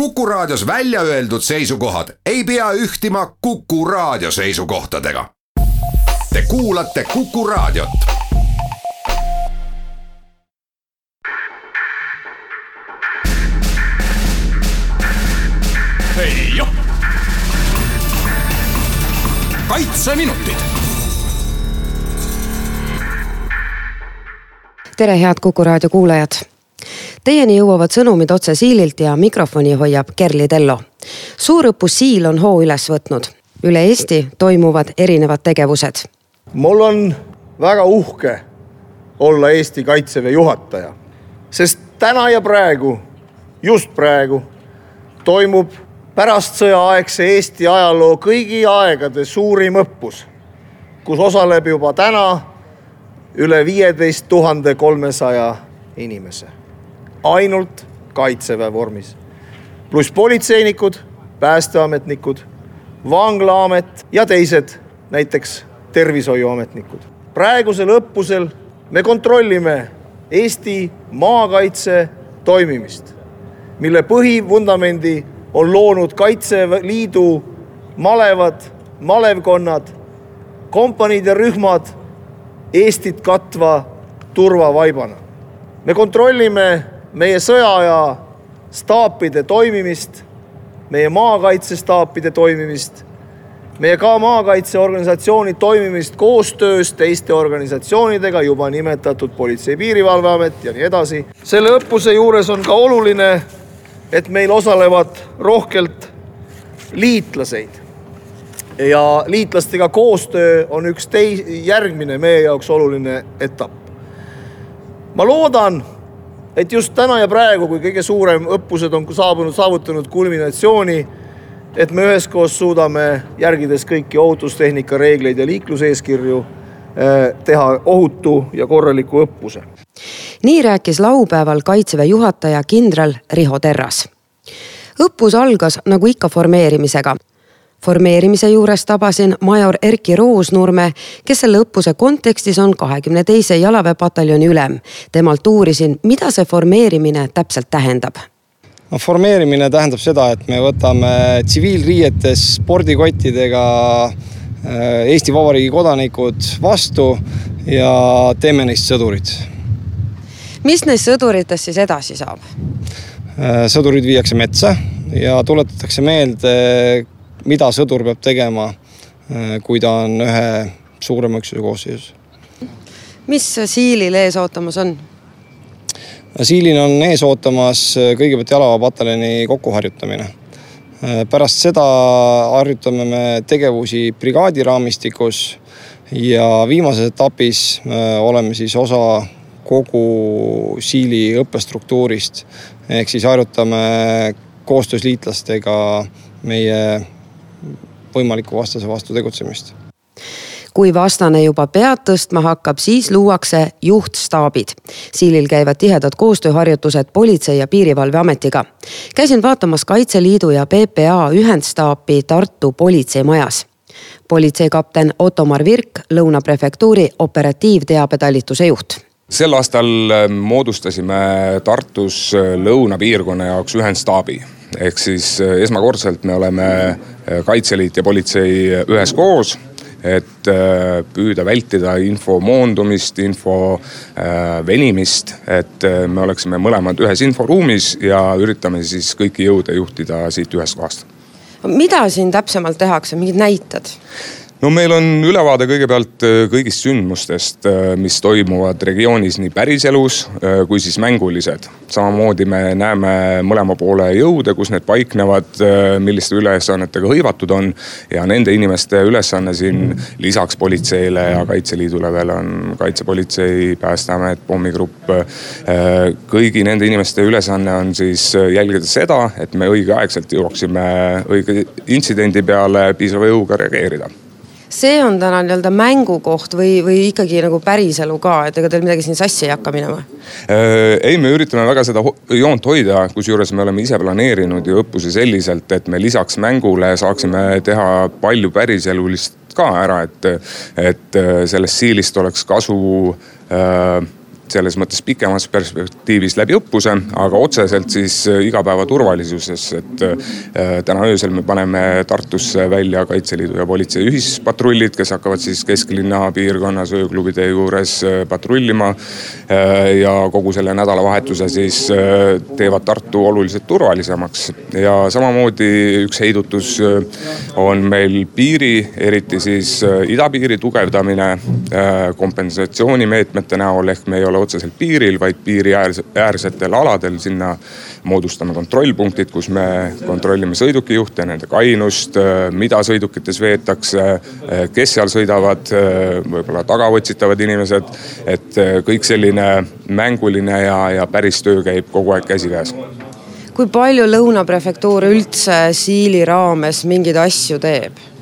Kuku Raadios välja öeldud seisukohad ei pea ühtima Kuku Raadio seisukohtadega. Te kuulate Kuku Raadiot. Kaitseminutid. tere, head Kuku Raadio kuulajad Teieni jõuavad sõnumid otse Siililt ja mikrofoni hoiab Kerli Tello. suurõppus Siil on hoo üles võtnud. üle Eesti toimuvad erinevad tegevused. mul on väga uhke olla Eesti Kaitseväe juhataja, sest täna ja praegu, just praegu toimub pärastsõjaaegse Eesti ajaloo kõigi aegade suurim õppus, kus osaleb juba täna üle viieteist tuhande kolmesaja inimese ainult kaitseväe vormis. pluss politseinikud, päästeametnikud, vanglaamet ja teised, näiteks tervishoiuametnikud. praegusel õppusel me kontrollime Eesti maakaitse toimimist, mille põhivundamendi on loonud Kaitseliidu malevad, malevkonnad, kompaniid ja rühmad Eestit katva turvavaibana. me kontrollime meie sõjaaja staapide toimimist, meie maakaitsestaapide toimimist, meie ka maakaitseorganisatsiooni toimimist koostöös teiste organisatsioonidega, juba nimetatud Politsei-Piirivalveamet ja nii edasi. selle õppuse juures on ka oluline, et meil osalevad rohkelt liitlaseid ja liitlastega koostöö on üks tei-, järgmine meie jaoks oluline etapp. ma loodan et just täna ja praegu, kui kõige suurem õppused on saabunud, saavutanud kulminatsiooni, et me üheskoos suudame, järgides kõiki ohutustehnika reegleid ja liikluseeskirju, eh, teha ohutu ja korraliku õppuse. nii rääkis laupäeval kaitseväe juhataja kindral Riho Terras. õppus algas nagu ikka formeerimisega formeerimise juures tabasin major Erki Roosnurme, kes selle õppuse kontekstis on kahekümne teise jalaväepataljoni ülem. temalt uurisin, mida see formeerimine täpselt tähendab no formeerimine tähendab seda, et me võtame tsiviilriietes spordikottidega äh, Eesti Vabariigi kodanikud vastu ja teeme neist sõdurid. mis neist sõduritest siis edasi saab? Äh, sõdurid viiakse metsa ja tuletatakse meelde mida sõdur peab tegema, äh, kui ta on ühe suurema üksuse koosseisus. mis Siilil ees ootamas on? Siilil on ees ootamas äh, kõigepealt jalaväepataljoni kokkuharjutamine. Äh, pärast seda harjutame me tegevusi brigaadi raamistikus ja viimases etapis oleme siis osa kogu Siili õppestruktuurist. ehk siis harjutame koostöös liitlastega meie võimaliku vastase vastu tegutsemist kui vastane juba pead tõstma hakkab, siis luuakse juhtstaabid. Siilil käivad tihedad koostööharjutused Politsei- ja Piirivalveametiga. käisin vaatamas Kaitseliidu ja PPA ühendstaapi Tartu politseimajas. politseikapten Ottomar Virk, Lõuna prefektuuri operatiivteabetalituse juht sel aastal moodustasime Tartus lõunapiirkonna jaoks ühendstaabi ehk siis esmakordselt me oleme Kaitseliit ja politsei üheskoos et äh, püüda vältida info moondumist, info äh, venimist, et äh, me oleksime mõlemad ühes inforuumis ja üritame siis kõiki jõude juhtida siit ühest kohast. mida siin täpsemalt tehakse, mingid näited? No meil on ülevaade kõigepealt äh, kõigist sündmustest, äh, mis toimuvad regioonis nii päriselus äh, kui siis mängulised. samamoodi me näeme mõlema poole jõude, kus need paiknevad, milliste ülesannetega hõivatud on. ja nende inimeste ülesanne siin lisaks politseile ja Kaitseliidule veel on kaitsepolitsei, päästeamet, pommigrupp. kõigi nende inimeste ülesanne on siis jälgida seda, et me õigeaegselt jõuaksime õige intsidendi peale piisava jõuga reageerida see on täna nii-öelda mängukoht või, või ikkagi nagu päriselu ka, et ega teil midagi siin sassi ei hakka minema? Äh, ei, me üritame väga seda joont hoida, kusjuures me oleme ise planeerinud ju õppusi selliselt, et me lisaks mängule saaksime teha palju päriselulist ka ära, et, et äh, sellest siilist oleks kasu äh, selles mõttes pikemas perspektiivis läbi õppuse, aga otseselt siis igapäevaturvalisuses, et täna öösel me paneme Tartusse välja Kaitseliidu ja politsei ühispatrullid, kes hakkavad siis kesklinna piirkonnas ööklubide juures patrullima. ja kogu selle nädalavahetuse siis teevad Tartu oluliselt turvalisemaks ja samamoodi üks heidutus on meil piiri, eriti siis idapiiri tugevdamine kompensatsioonimeetmete näol, ehk me ei ole otseselt piiril, vaid piiriäärsetel aladel, sinna moodustame kontrollpunktid, kus me kontrollime sõidukijuhte, nende kainust, mida sõidukites veetakse, kes seal sõidavad, võib-olla tagaotsitavad inimesed. et kõik selline mänguline ja, ja päris töö käib kogu aeg käsikäes kui palju Lõuna prefektuur üldse Siili raames mingeid asju teeb?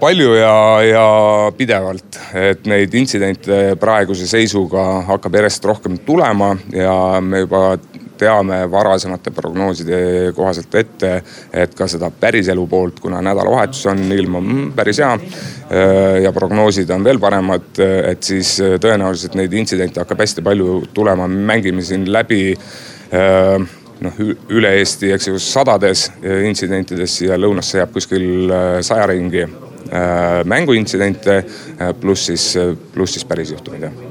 Palju ja, ja pidevalt, et neid intsidente praeguse seisuga hakkab järjest rohkem tulema ja me juba teame varasemate prognooside kohaselt ette, et ka seda päriselu poolt, kuna nädalavahetus on, ilm on päris hea ja prognoosid on veel paremad, et siis tõenäoliselt neid intsidente hakkab hästi palju tulema, me mängime siin läbi noh üle Eesti, eks ju, sadades intsidentides ja lõunasse jääb kuskil saja ringi mänguintsidente pluss siis, pluss siis päris juhtumid jah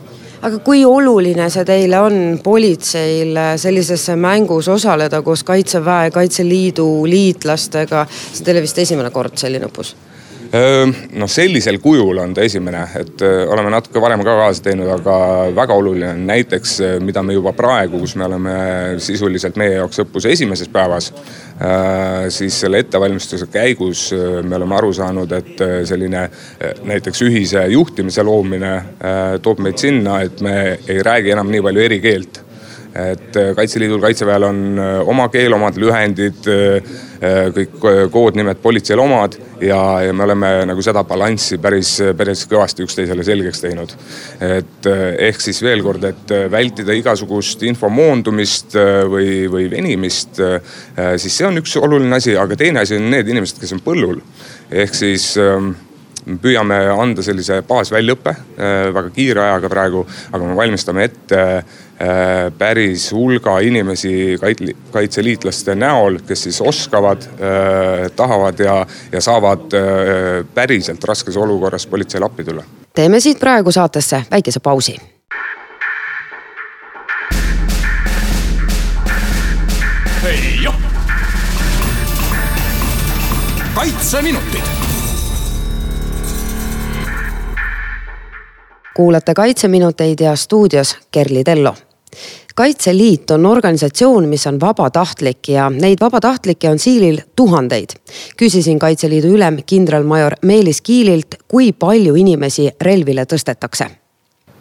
aga kui oluline see teile on politseil sellises mängus osaleda koos Kaitseväe, Kaitseliidu liitlastega? see on teile vist esimene kord selline õppus noh, sellisel kujul on ta esimene, et oleme natuke varem ka kaasa teinud, aga väga oluline on näiteks, mida me juba praegu, kus me oleme sisuliselt meie jaoks õppuse esimeses päevas. siis selle ettevalmistuse käigus me oleme aru saanud, et selline näiteks ühise juhtimise loomine toob meid sinna, et me ei räägi enam nii palju eri keelt et Kaitseliidul, Kaitseväel on oma keel, omad lühendid, kõik koodnimed politseil omad ja, ja me oleme nagu seda balanssi päris, päris kõvasti üksteisele selgeks teinud. et ehk siis veel kord, et vältida igasugust info moondumist või, või venimist, siis see on üks oluline asi, aga teine asi on need inimesed, kes on põllul. ehk siis me püüame anda sellise baasväljaõppe väga kiire ajaga praegu, aga me valmistame ette Äh, päris hulga inimesi kaitseliitlaste näol, kes siis oskavad, äh, tahavad ja, ja saavad äh, päriselt raskes olukorras politseile appi tulla. teeme siit praegu saatesse väikese pausi. kaitseminutid kuulate Kaitseminuteid ja stuudios Kerli Tello kaitseliit on organisatsioon, mis on vabatahtlik ja neid vabatahtlikke on siilil tuhandeid. küsisin Kaitseliidu ülem kindralmajor Meelis Kiililt, kui palju inimesi relvile tõstetakse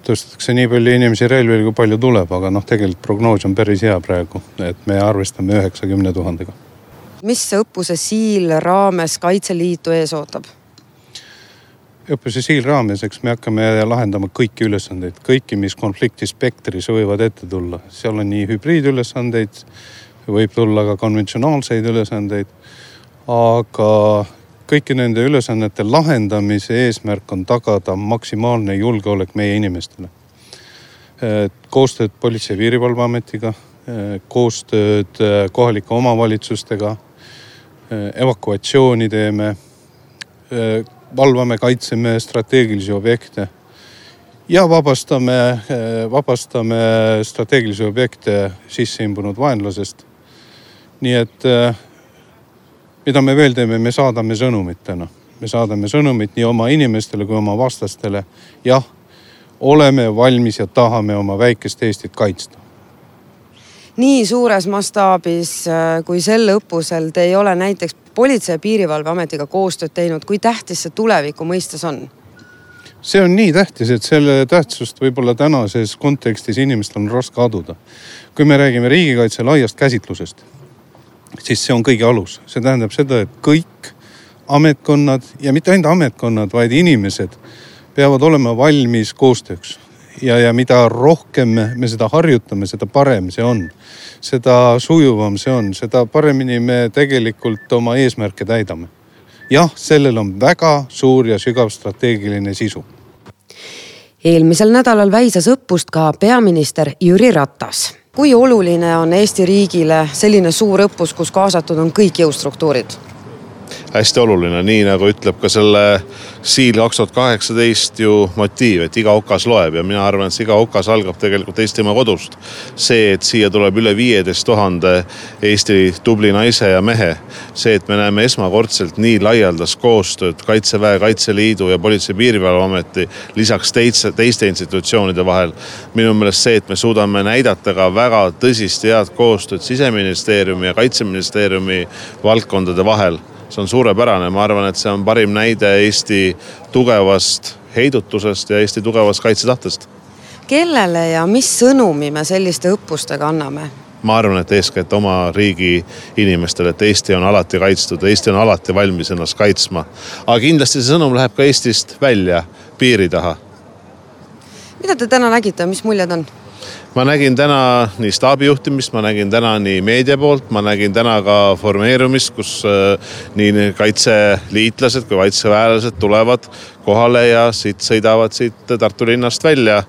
tõstetakse nii palju inimesi relvile, kui palju tuleb, aga noh, tegelikult prognoos on päris hea praegu, et me arvestame üheksakümne tuhandega. mis õppuse Siil raames Kaitseliitu ees ootab? Õppuse siil raames, eks me hakkame lahendama kõiki ülesandeid, kõiki, mis konflikti spektris võivad ette tulla. seal on nii hübriidülesandeid, võib tulla ka konventsionaalseid ülesandeid. aga kõiki nende ülesannete lahendamise eesmärk on tagada maksimaalne julgeolek meie inimestele. koostööd Politsei- ja Piirivalveametiga, koostööd kohalike omavalitsustega, evakuatsiooni teeme valvame, kaitseme strateegilisi objekte ja vabastame, vabastame strateegilisi objekte sisse imbunud vaenlasest. nii et mida me veel teeme, me saadame sõnumit täna, me saadame sõnumit nii oma inimestele kui oma vastastele. jah, oleme valmis ja tahame oma väikest Eestit kaitsta nii suures mastaabis kui sel õppusel te ei ole näiteks Politsei- ja Piirivalveametiga koostööd teinud, kui tähtis see tuleviku mõistes on? see on nii tähtis, et selle tähtsust võib-olla tänases kontekstis inimestel on raske aduda. kui me räägime riigikaitse laiast käsitlusest, siis see on kõige alus, see tähendab seda, et kõik ametkonnad ja mitte ainult ametkonnad, vaid inimesed peavad olema valmis koostööks ja, ja mida rohkem me seda harjutame, seda parem see on. seda sujuvam see on, seda paremini me tegelikult oma eesmärke täidame. jah, sellel on väga suur ja sügav strateegiline sisu eelmisel nädalal väisas õppust ka peaminister Jüri Ratas. kui oluline on Eesti riigile selline suur õppus, kus kaasatud on kõik jõustruktuurid? Hästi oluline, nii nagu ütleb ka selle siil kaks tuhat kaheksateist ju motiiv, et iga okas loeb ja mina arvan, et see iga okas algab tegelikult Eestimaa kodust. see, et siia tuleb üle viieteist tuhande Eesti tubli naise ja mehe, see, et me näeme esmakordselt nii laialdast koostööd Kaitseväe, Kaitseliidu ja Politsei- ja Piirivalveameti lisaks teiste, teiste institutsioonide vahel. minu meelest see, et me suudame näidata ka väga tõsist head koostööd siseministeeriumi ja kaitseministeeriumi valdkondade vahel see on suurepärane, ma arvan, et see on parim näide Eesti tugevast heidutusest ja Eesti tugevast kaitsetahtest. kellele ja mis sõnumi me selliste õppustega anname? ma arvan, et eeskätt oma riigi inimestele, et Eesti on alati kaitstud, Eesti on alati valmis ennast kaitsma. aga kindlasti see sõnum läheb ka Eestist välja, piiri taha. mida te täna nägite, mis muljed on? Ma nägin täna nii staabi juhtimist, ma nägin täna nii meedia poolt, ma nägin täna ka formeerumist, kus äh, nii kaitseliitlased kui kaitseväelased tulevad kohale ja siit sõidavad siit Tartu linnast välja,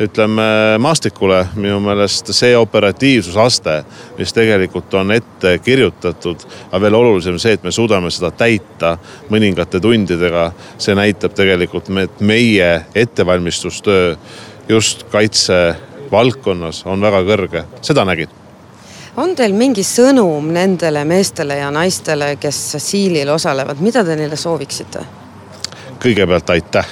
ütleme maastikule. minu meelest see operatiivsusaste, mis tegelikult on ette kirjutatud, aga veel olulisem see, et me suudame seda täita mõningate tundidega, see näitab tegelikult, et meie ettevalmistustöö just kaitse valdkonnas on väga kõrge, seda nägin on teil mingi sõnum nendele meestele ja naistele, kes siilil osalevad, mida te neile sooviksite? kõigepealt aitäh.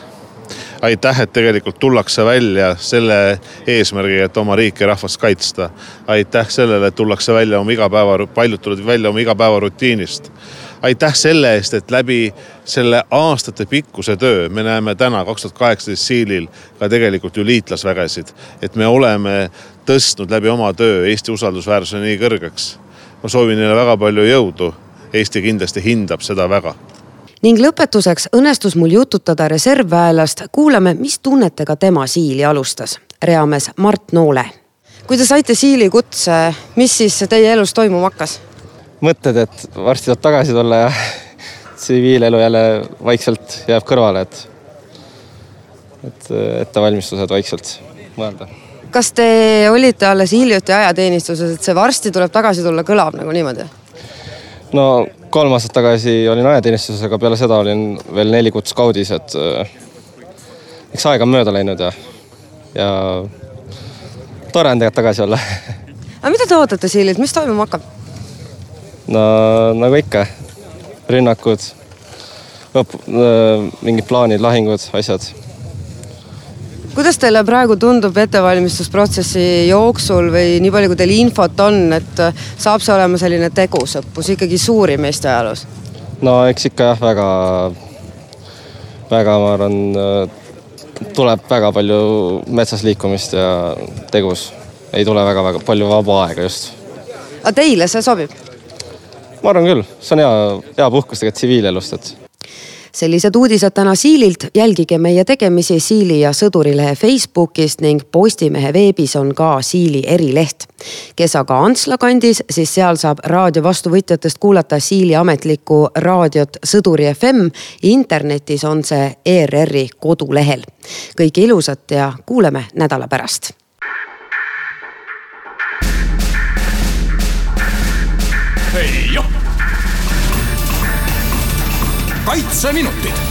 aitäh, et tegelikult tullakse välja selle eesmärgiga, et oma riiki ja rahvast kaitsta. aitäh sellele, et tullakse välja oma igapäeva, paljud tulevad välja oma igapäevarutiinist aitäh selle eest, et läbi selle aastatepikkuse töö me näeme täna, kaks tuhat kaheksateist siilil ka tegelikult ju liitlasvägesid. et me oleme tõstnud läbi oma töö Eesti usaldusväärsuse nii kõrgeks. ma soovin neile väga palju jõudu. Eesti kindlasti hindab seda väga ning lõpetuseks õnnestus mul jututada reservväelast, kuulame, mis tunnetega tema siili alustas. reamees Mart Noole. kui te saite siili kutse, mis siis teie elus toimuma hakkas? Mõtted, et varsti tuleb tagasi tulla ja tsiviilelu jälle vaikselt jääb kõrvale, et, et ettevalmistused vaikselt mõelda. kas te olite alles hiljuti ajateenistuses, et see varsti tuleb tagasi tulla, kõlab nagu niimoodi? no kolm aastat tagasi olin ajateenistuses, aga peale seda olin veel neli kuud skaudis, et eks aeg on mööda läinud ja, ja tore on tegelikult tagasi olla aga mida te ootate siililt, mis toimuma hakkab? No nagu ikka, rünnakud, mingid plaanid, lahingud, asjad. kuidas teile praegu tundub ettevalmistusprotsessi jooksul või nii palju, kui teil infot on, et saab see olema selline tegus õppus, ikkagi suurim Eesti ajaloos? no eks ikka jah, väga, väga, ma arvan, tuleb väga palju metsas liikumist ja tegus. ei tule väga-väga palju vaba aega just. aga teile see sobib? Ma arvan küll, see on hea, hea puhkus tegelikult tsiviilelust, et sellised uudised täna Siililt, jälgige meie tegemisi Siili ja Sõdurilehe Facebookist ning Postimehe veebis on ka Siili erileht. kes aga Antsla kandis, siis seal saab raadio vastuvõtjatest kuulata Siili ametlikku raadiot Sõduri FM. internetis on see ERR-i kodulehel. kõike ilusat ja kuuleme nädala pärast hei joh. kaitseminutid